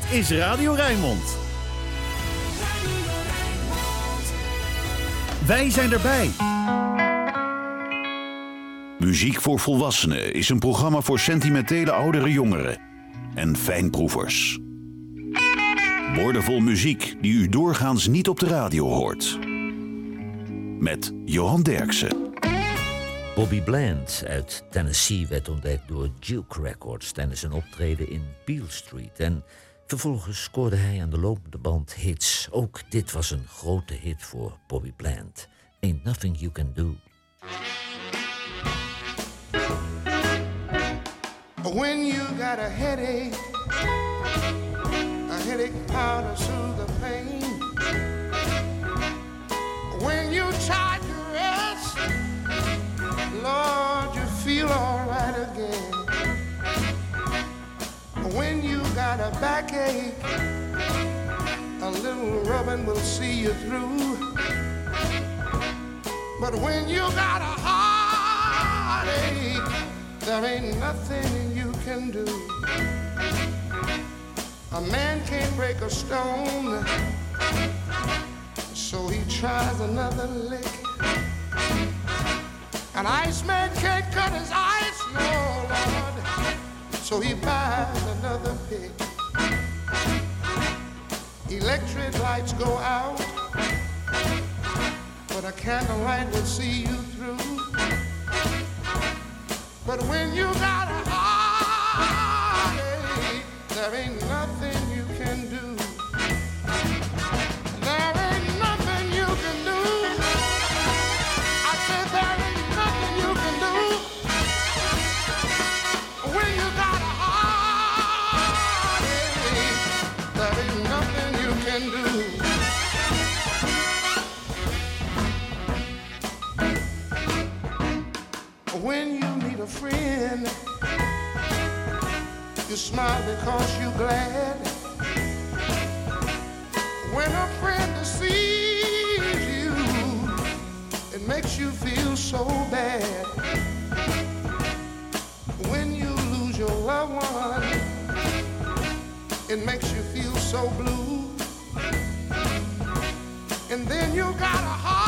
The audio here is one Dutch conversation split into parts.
Dit is Radio Rijnmond. Wij zijn erbij. Muziek voor Volwassenen is een programma voor sentimentele oudere jongeren en fijnproevers. Woordenvol muziek die u doorgaans niet op de radio hoort. Met Johan Derksen. Bobby Bland uit Tennessee werd ontdekt door Duke Records tijdens een optreden in Beale Street. En vervolgens scoorde hij aan de lopende band hits. Ook dit was een grote hit voor Bobby Bland. Ain't Nothing You Can Do. When you got a headache, a headache powder soothe the pain. When you try to rest, Lord, you feel alright again. When you got a backache, a little rubbing will see you through. But when you got a heartache, there ain't nothing you can do. A man can't break a stone, so he tries another lick. An iceman can't cut his ice, no, Lord, so he buys another pick. Electric lights go out, but a candlelight will see you through. But when you got a heartache, there ain't nothing friend, you smile because you're glad. When a friend deceives you, it makes you feel so bad. When you lose your loved one, it makes you feel so blue. And then you got a heartache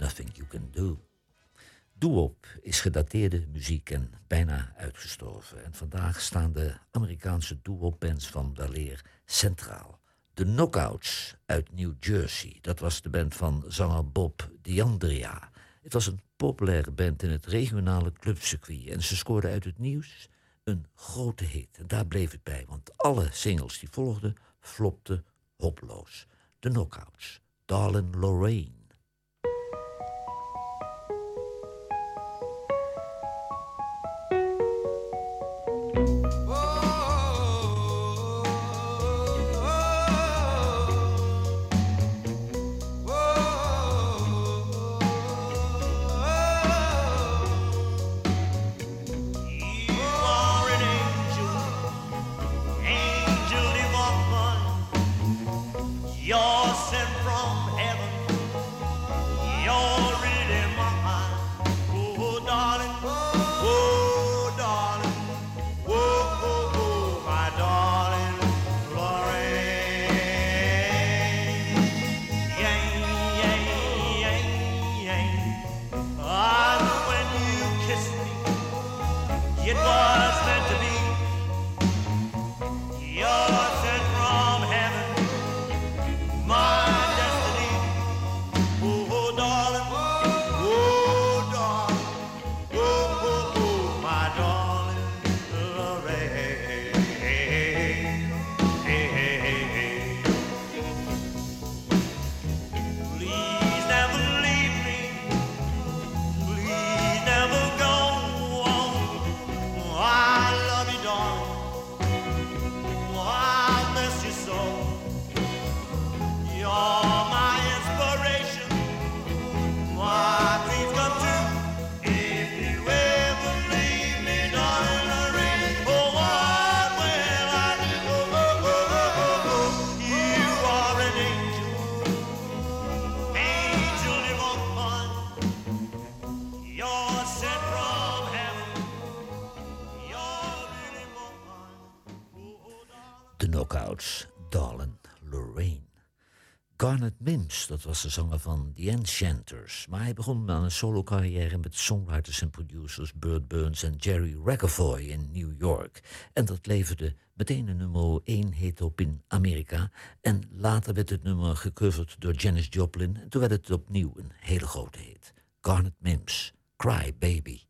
Nothing You Can Do. Doo-wop is gedateerde muziek en bijna uitgestorven. En vandaag staan de Amerikaanse doo-wop-bands van weleer centraal. De Knockouts uit New Jersey, dat was de band van zanger Bob Diandria. Het was een populaire band in het regionale clubcircuit... en ze scoorden uit het nieuws een grote hit. En daar bleef het bij, want alle singles die volgden flopten hopeloos. De Knockouts, Darlin' Lorraine. Dat was de zanger van The Enchanters. Maar hij begon aan een solo-carrière met songwriters en producers Burt Burns en Jerry Rockefoy in New York. En dat leverde meteen een nummer 1 hit op in Amerika. En later werd het nummer gecoverd door Janis Joplin. En toen werd het opnieuw een hele grote hit. Garnet Mims, Cry Baby.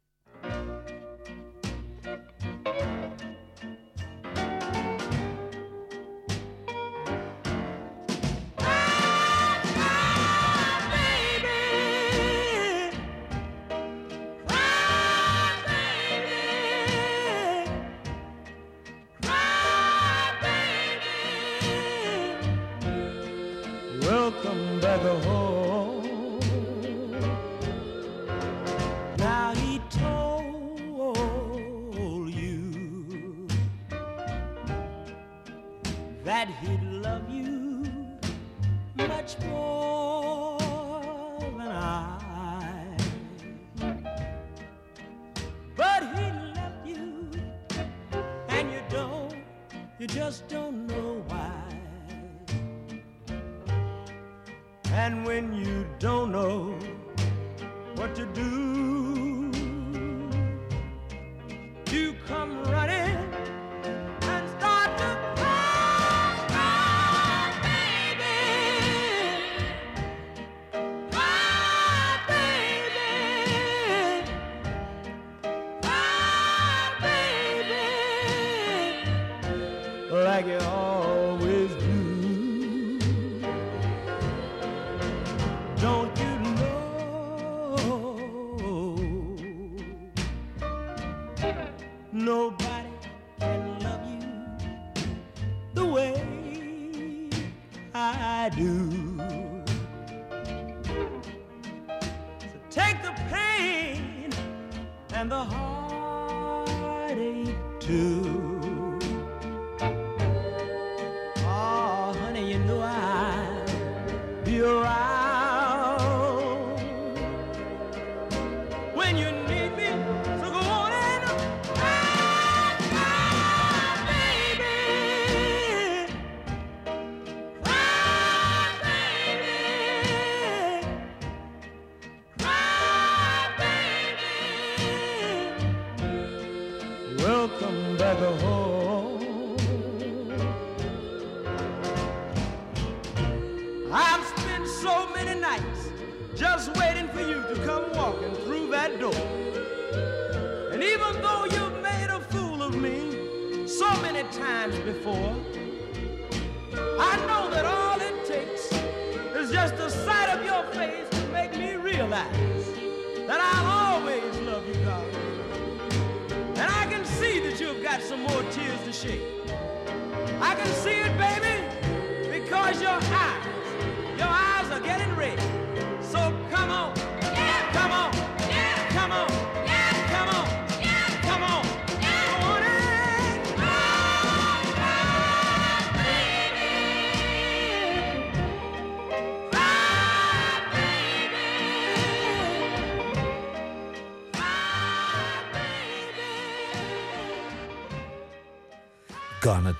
you.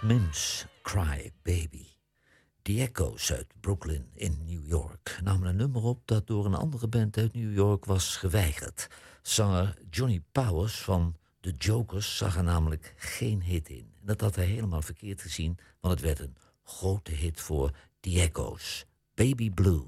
Mims Cry Baby. The Echoes uit Brooklyn in New York namen een nummer op dat door een andere band uit New York was geweigerd. Zanger Johnny Powers van The Jokers zag er namelijk geen hit in. Dat had hij helemaal verkeerd gezien, want het werd een grote hit voor The Echoes, Baby Blue.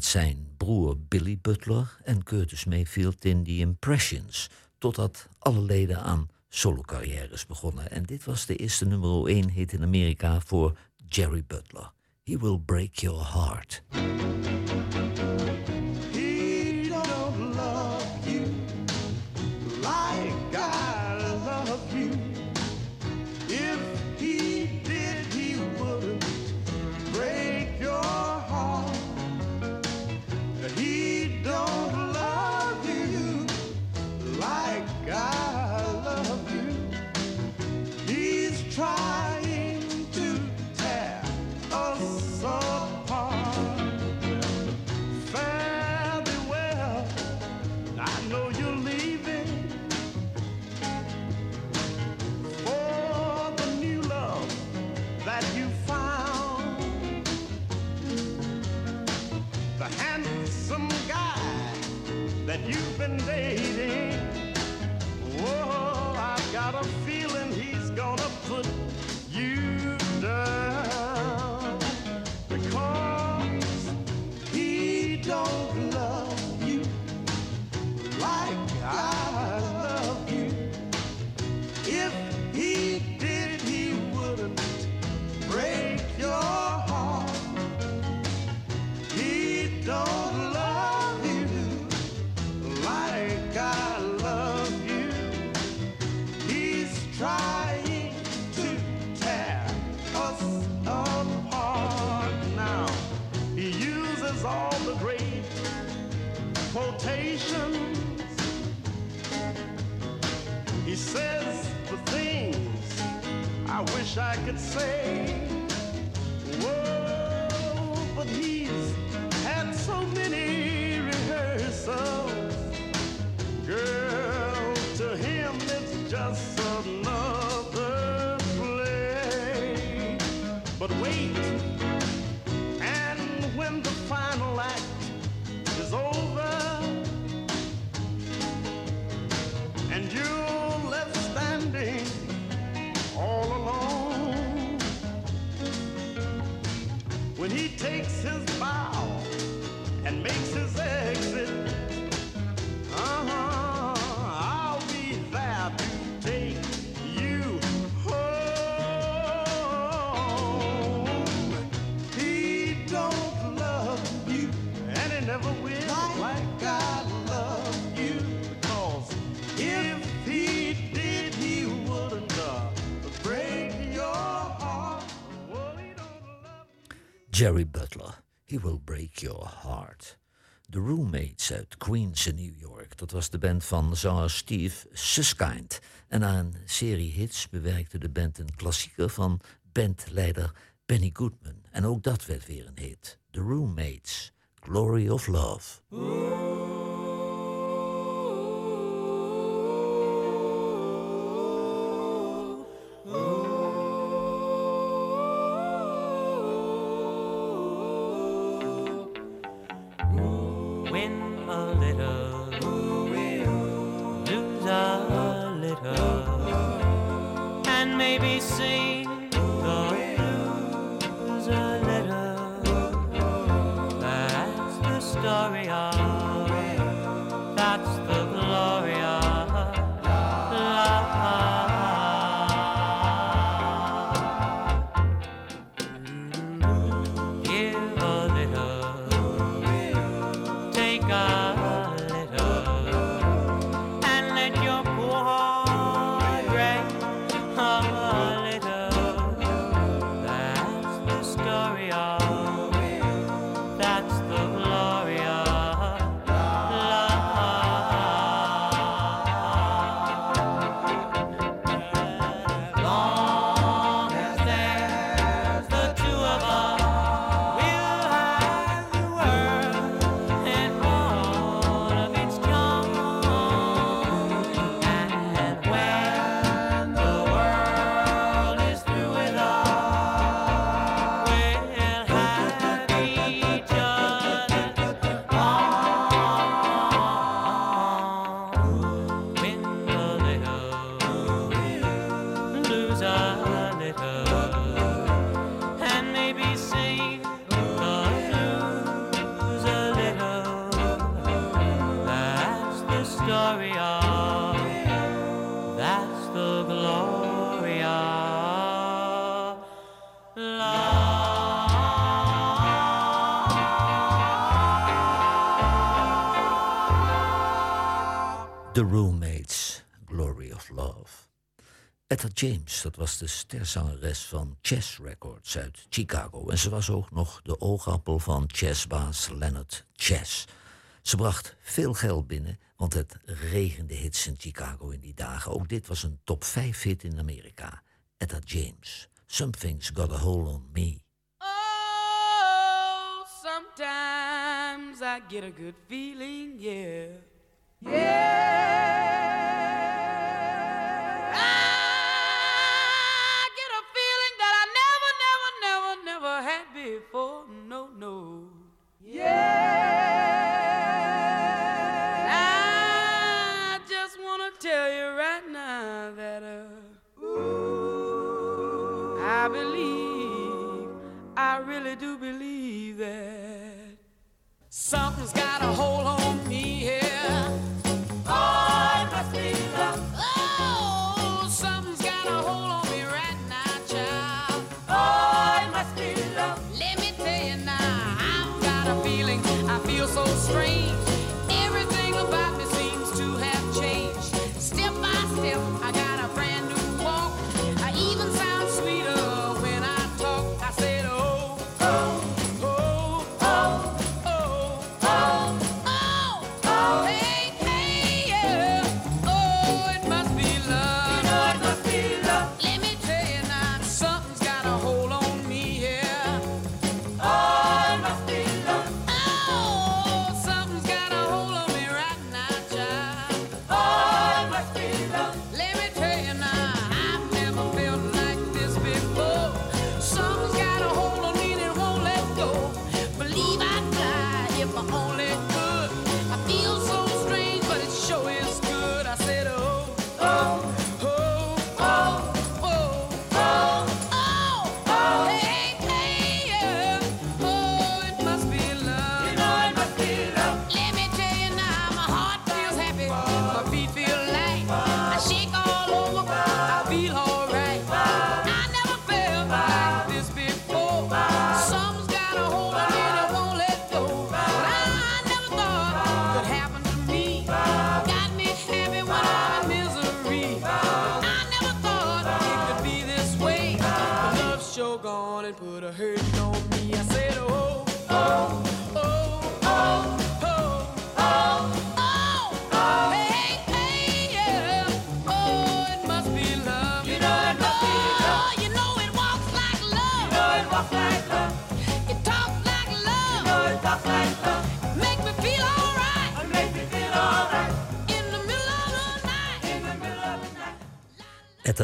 met zijn broer Billy Butler en Curtis Mayfield in The Impressions, totdat alle leden aan solocarrières begonnen. En dit was de eerste nummer 1 hit in Amerika voor Jerry Butler. He will break your heart. says the things I wish I could say. He Will Break Your Heart. The Roommates uit Queens in New York. Dat was de band van zanger Steve Suskind. En aan een serie hits bewerkte de band een klassieker van bandleider Benny Goodman. En ook dat werd weer een hit. The Roommates, Glory of Love. The Roommates, Glory of Love. Etta James, dat was de sterzangeres van Chess Records uit Chicago. En ze was ook nog de oogappel van jazzbaas Leonard Chess. Ze bracht veel geld binnen, want het regende hits in Chicago in die dagen. Ook dit was een top 5 hit in Amerika. Etta James, Something's Got a Hold on Me. Oh, sometimes I get a good feeling, yeah. Yeah. I get a feeling that I never, never, never, never had before. No, no. Yeah. I just want to tell you right now that, uh, I believe, I really do believe that something's got a hold on I feel so strange.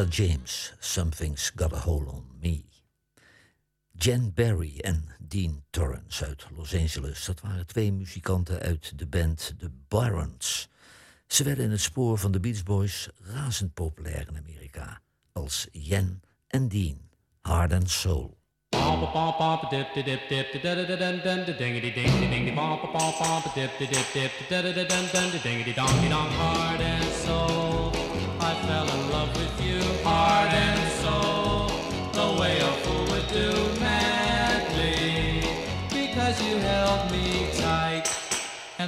James, Something's Got a Hold on Me. Jen Barry en Dean Torrance uit Los Angeles. Dat waren twee muzikanten uit de band The Barons. Ze werden in het spoor van de Beach Boys razend populair in Amerika. Als Jen en Dean, Hard and Soul. Bop bop bop dip dip dip dip da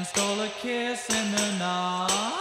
stole a kiss in the night.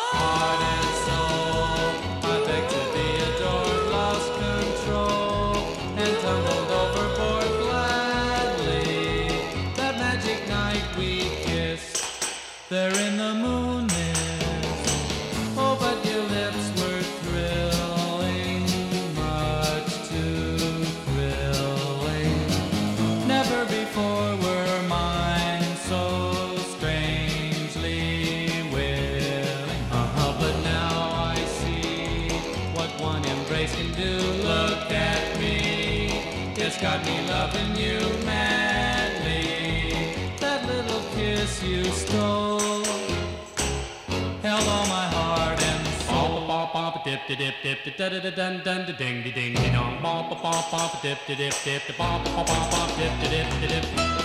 Got me loving you madly. That little kiss you stole held all my heart and soul. Bop bop dip dip dip dip da da da dun dun da ding ding ding dong. Bop bop bop dip dip dip dip bop bop bop dip dip dip dip.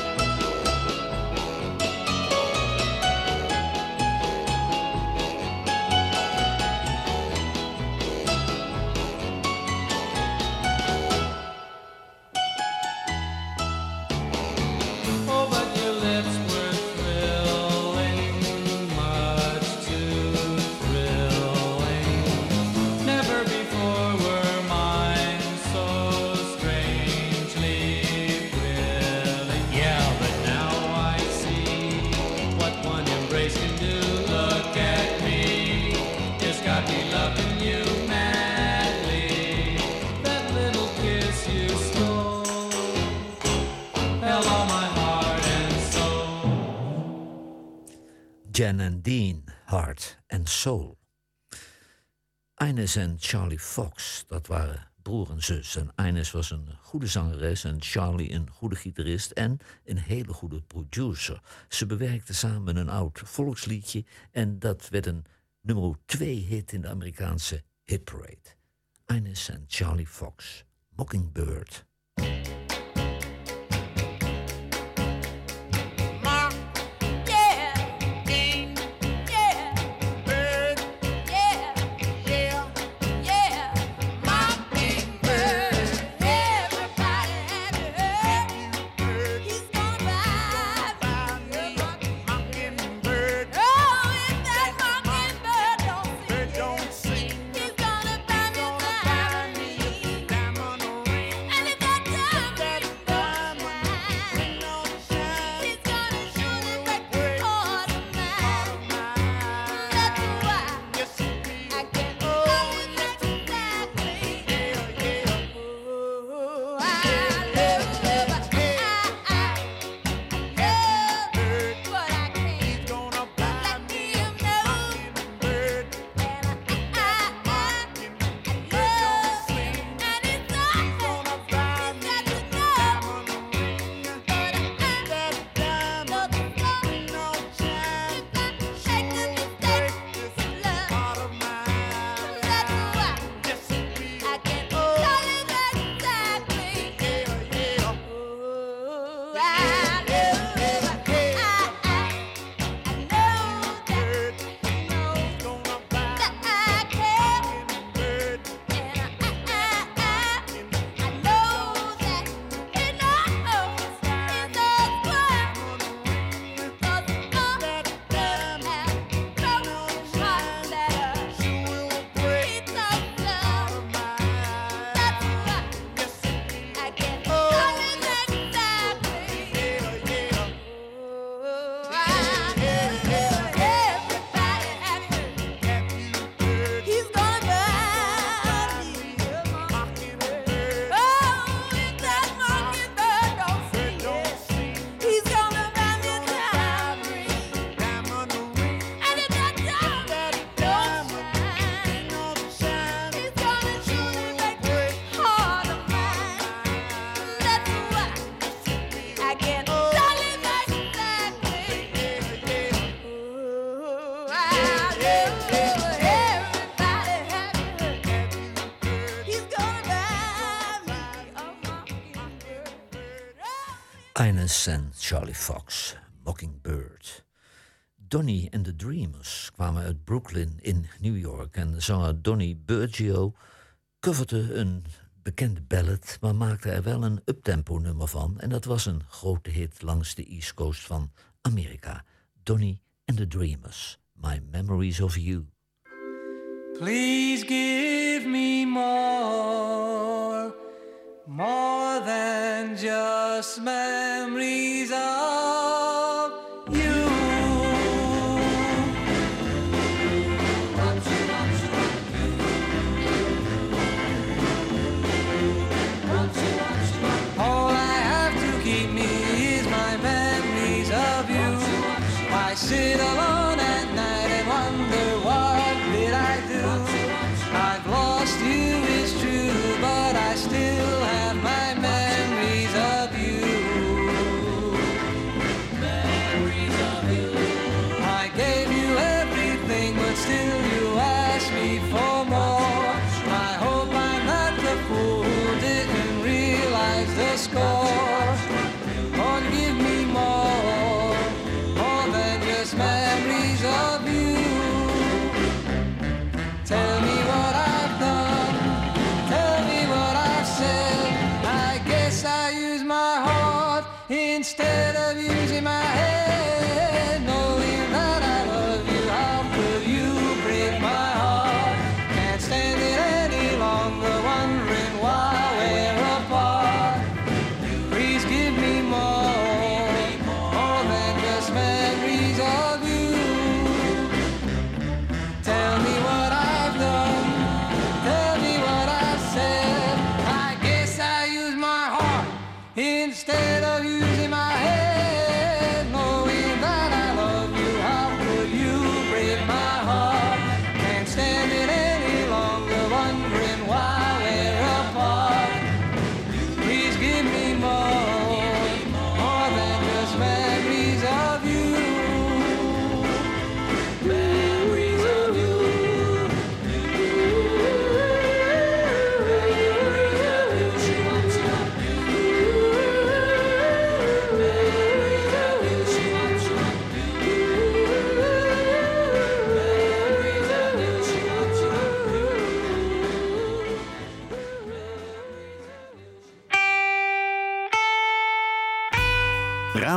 Dean, Heart and Soul. Ines en Charlie Fox, dat waren broer en zus. En Ines was een goede zangeres en Charlie een goede gitarist en een hele goede producer. Ze bewerkten samen een oud volksliedje en dat werd een nummer 2 hit in de Amerikaanse hitparade. Ines en Charlie Fox, Mockingbird. En Charlie Fox, Mockingbird. Donny and the Dreamers kwamen uit Brooklyn in New York en zanger Donny Burgio coverde een bekende ballad, maar maakte er wel een uptempo nummer van en dat was een grote hit langs de East Coast van Amerika. Donny and the Dreamers, My Memories of You. Please give me more, more than just memories of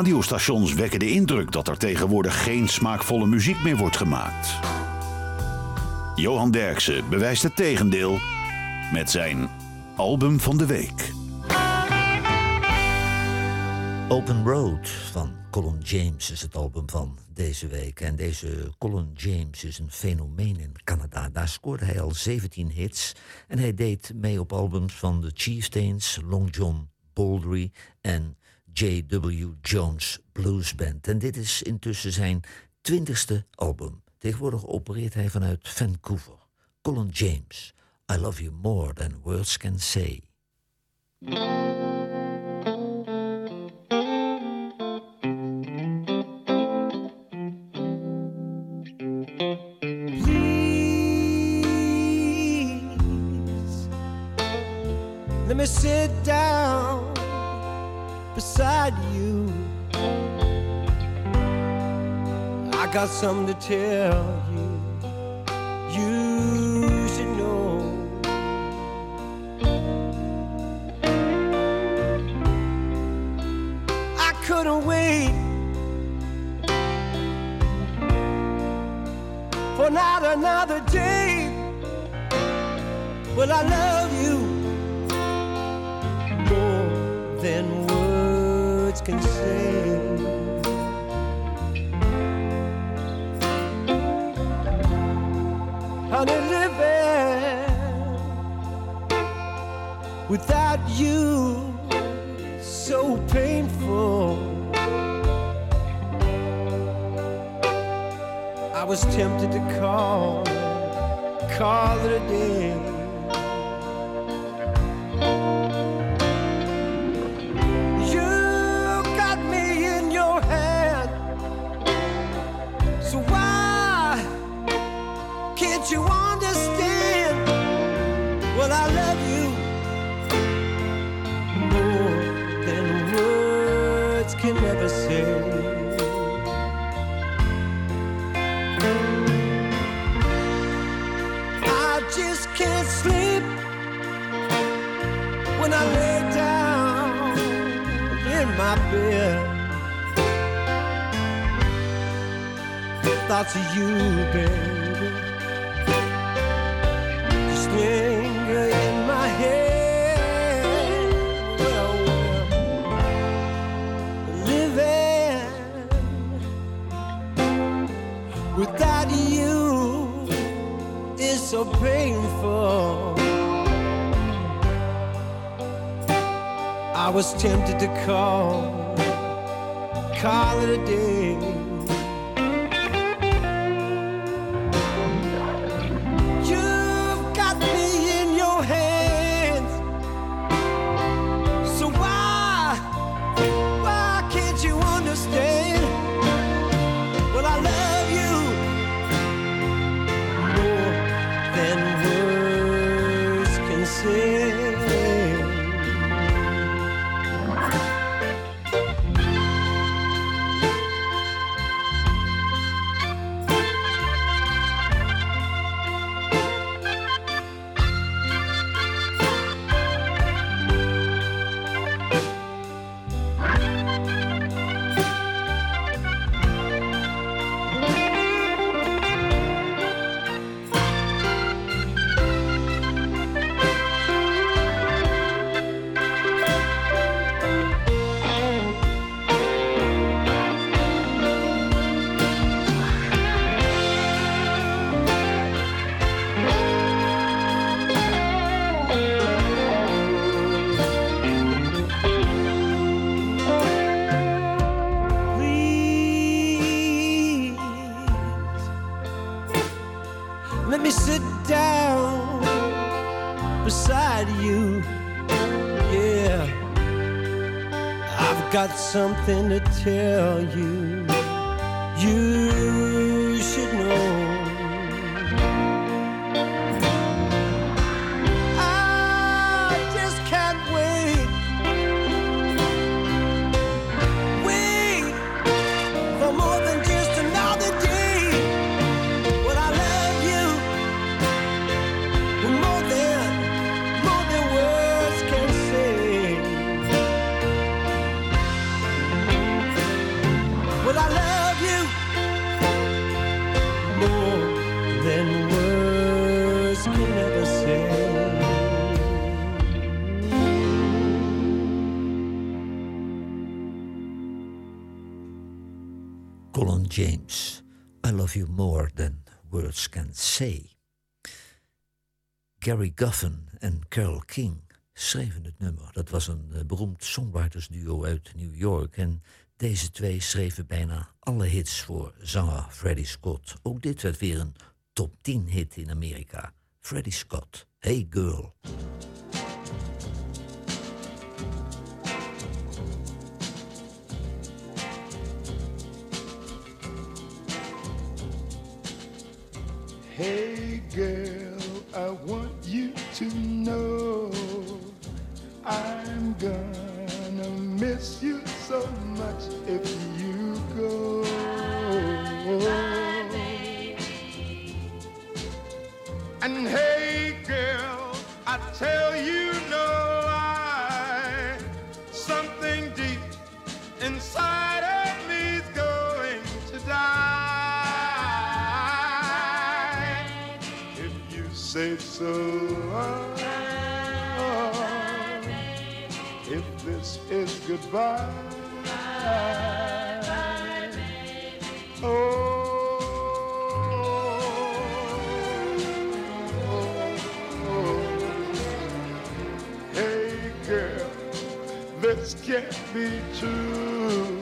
Radiostations wekken de indruk dat er tegenwoordig geen smaakvolle muziek meer wordt gemaakt. Johan Derksen bewijst het tegendeel met zijn album van de week. Open Road van Colin James is het album van deze week. En deze Colin James is een fenomeen in Canada. Daar scoorde hij al 17 hits. En hij deed mee op albums van de Chieftains, Long John Baldry en J.W. Jones Blues Band. En dit is intussen zijn twintigste album. Tegenwoordig opereert hij vanuit Vancouver. Colin James, I Love You More Than Words Can Say. Let me sit down beside you. I got something to tell you. You should know. I couldn't wait for not another day. Well, I love can say. Honey, living without you so painful. I was tempted to call, call it a day. I just can't sleep when I lay down in my bed. Thoughts of you, baby, so painful. I was tempted to call, call it a day. Something to tell you. Gary Guffin en Carole King schreven het nummer. Dat was een eh, beroemd songwritersduo uit New York. En deze twee schreven bijna alle hits voor zanger Freddie Scott. Ook dit werd weer een top 10 hit in Amerika. Freddie Scott, Hey Girl. Hey girl, I want you to know I'm gonna miss you so much if you go. And hey goodbye, oh, hey girl, this can't be true.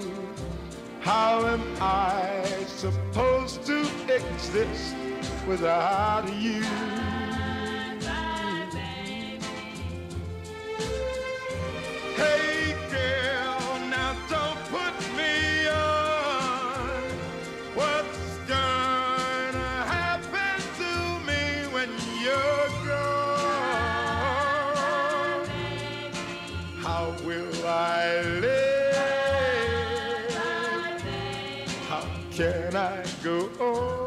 How am I supposed to exist without you? Can I go on?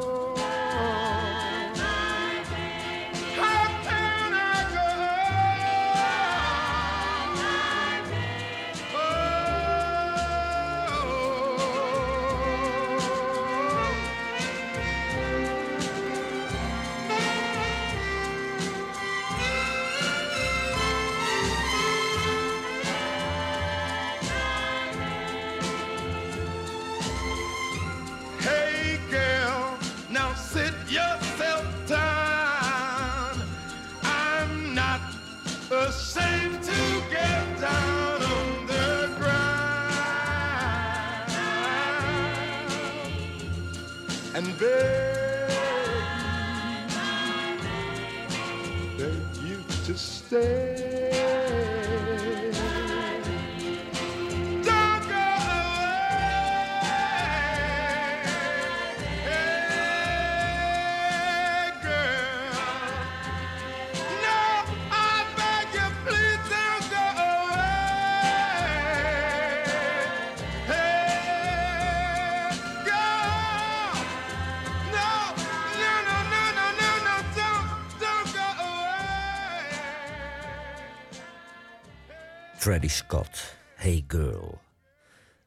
Freddie Scott, Hey Girl.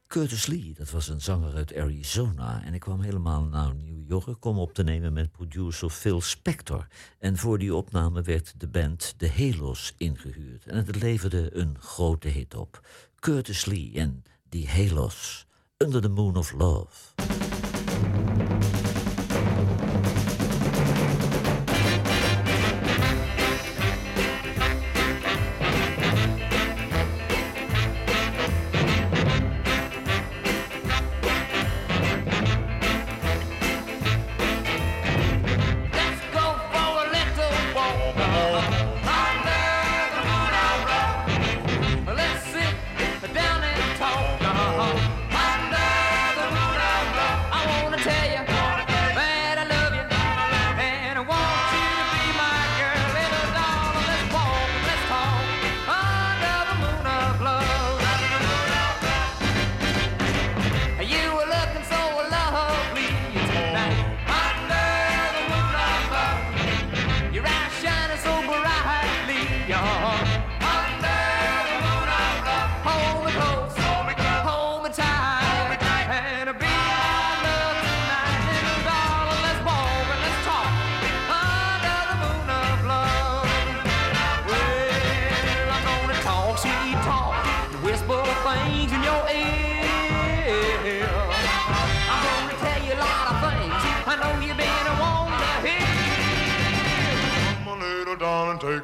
Curtis Lee, dat was een zanger uit Arizona. En ik kwam helemaal naar New York om op te nemen met producer Phil Spector. En voor die opname werd de band The Halos ingehuurd. En het leverde een grote hit op. Curtis Lee en The Halos, Under the Moon of Love.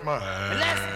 my hand. Let's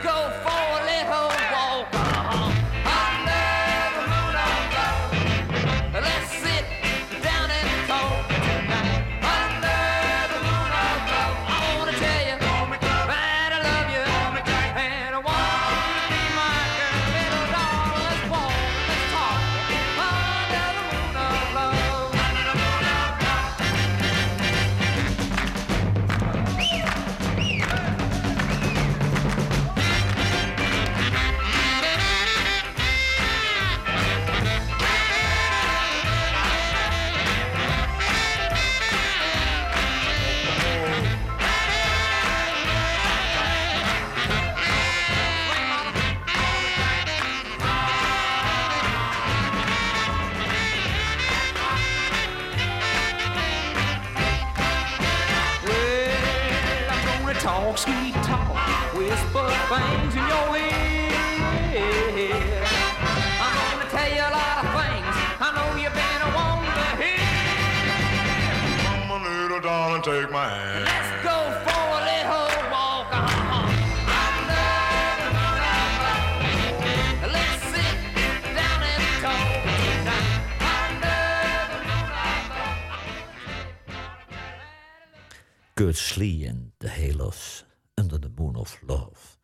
Curtis Lee en The Halos, Under the Moon of Love.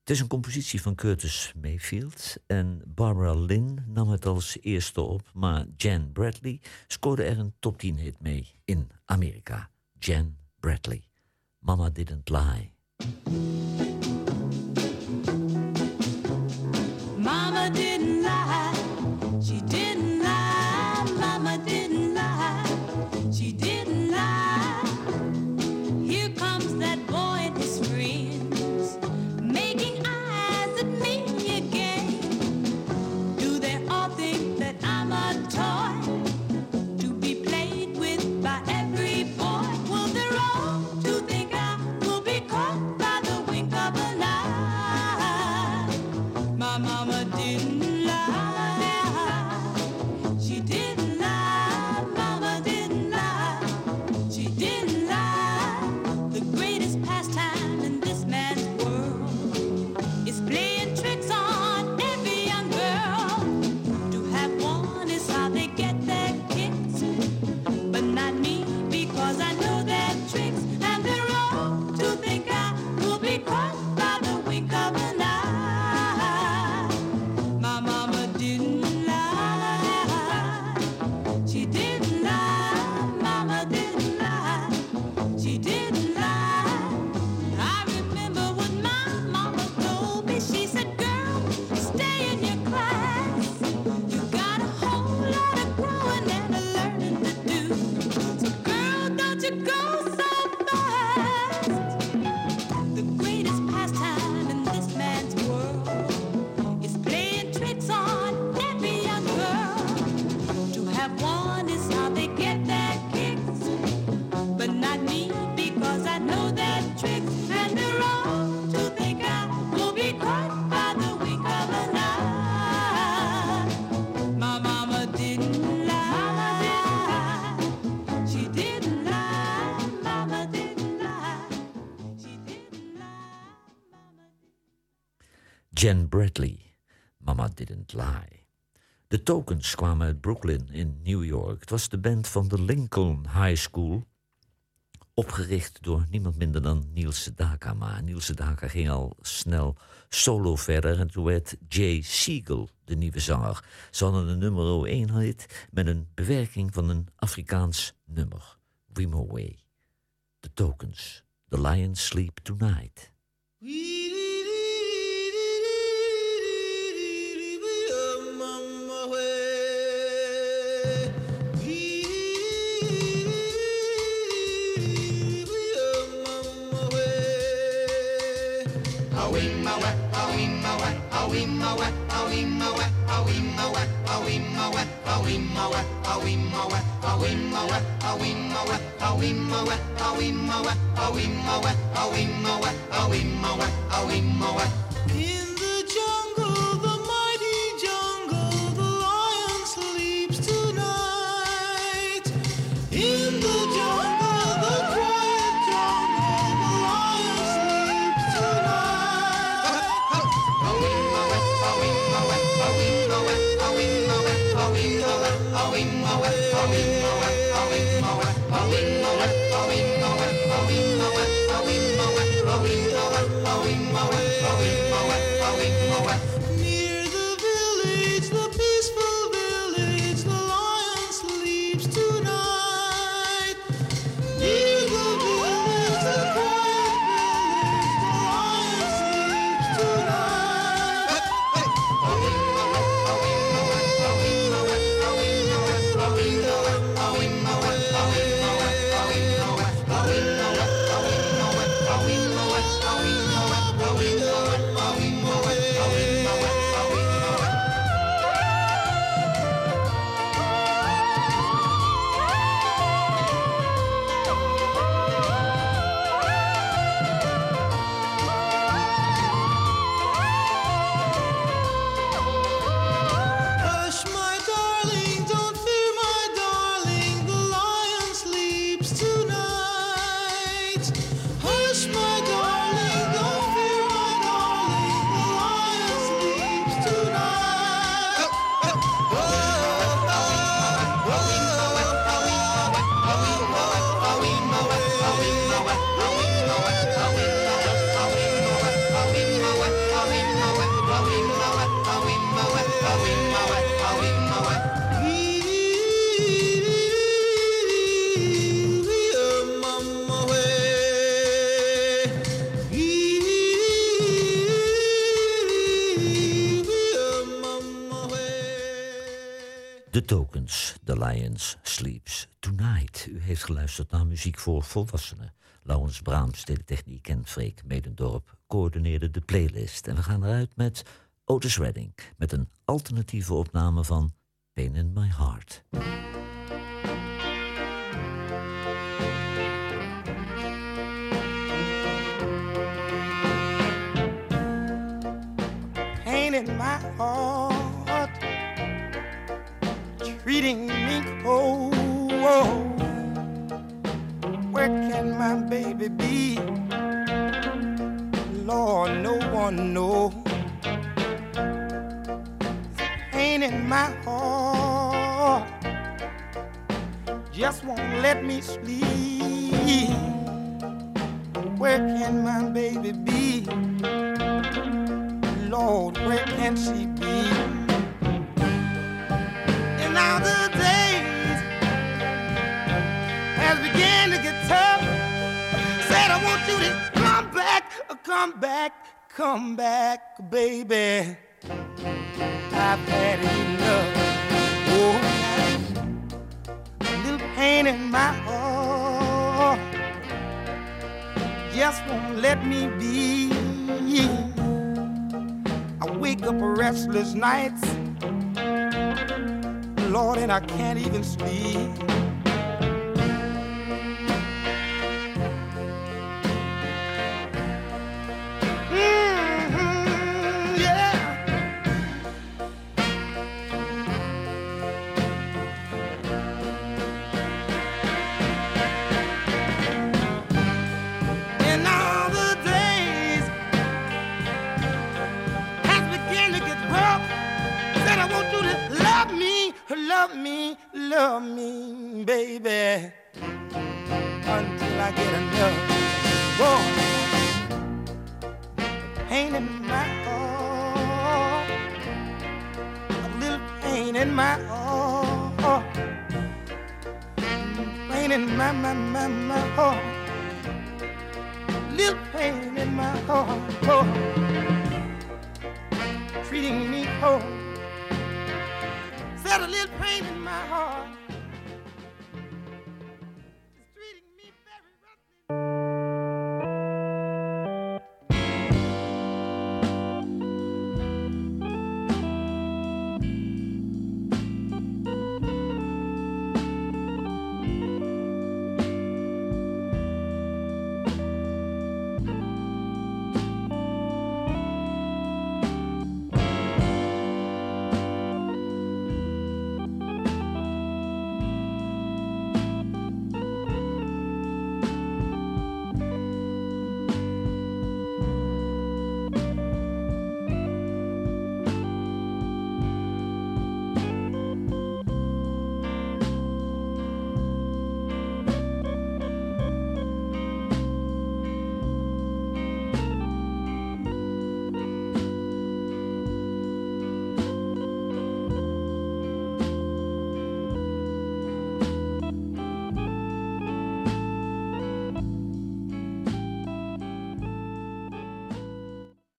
Het is een compositie van Curtis Mayfield en Barbara Lynn nam het als eerste op, maar Jan Bradley scoorde er een top 10 hit mee in Amerika. Jan Bradley, Mama Didn't Lie. Jen Bradley, Mama Didn't Lie. De Tokens kwamen uit Brooklyn in New York. Het was de band van de Lincoln High School. Opgericht door niemand minder dan Niels Sedaka. Maar Niels Sedaka ging al snel solo verder. En toen werd Jay Siegel de nieuwe zanger. Ze hadden een nummer 1 hit met een bewerking van een Afrikaans nummer. Wimo Way. De Tokens. The Lions Sleep Tonight. Wee Awimowe, awimowe, awimowe, awimowe, awimowe. Lions Sleeps Tonight. U heeft geluisterd naar muziek voor volwassenen. Laurens Braams de techniek en Freek Medendorp coördineerde de playlist. En we gaan eruit met Otis Redding met een alternatieve opname van Pain in My Heart. pain in my heart, treating me cold. Where can my baby be? Lord, no one knows. Pain in my heart just won't let me sleep. Where can my baby be? Lord, where can she be? The days has begun to get tough. Said I want you to come back, come back, come back, baby. I've had enough. Oh, a little pain in my heart just won't let me be. I wake up restless nights, Lord, and I can't even sleep. Love me, baby, until I get enough. Whoa, pain in my heart, a little pain in my heart, pain in my my my my heart little pain in my heart, oh, treating me cold. Said a little pain in my heart,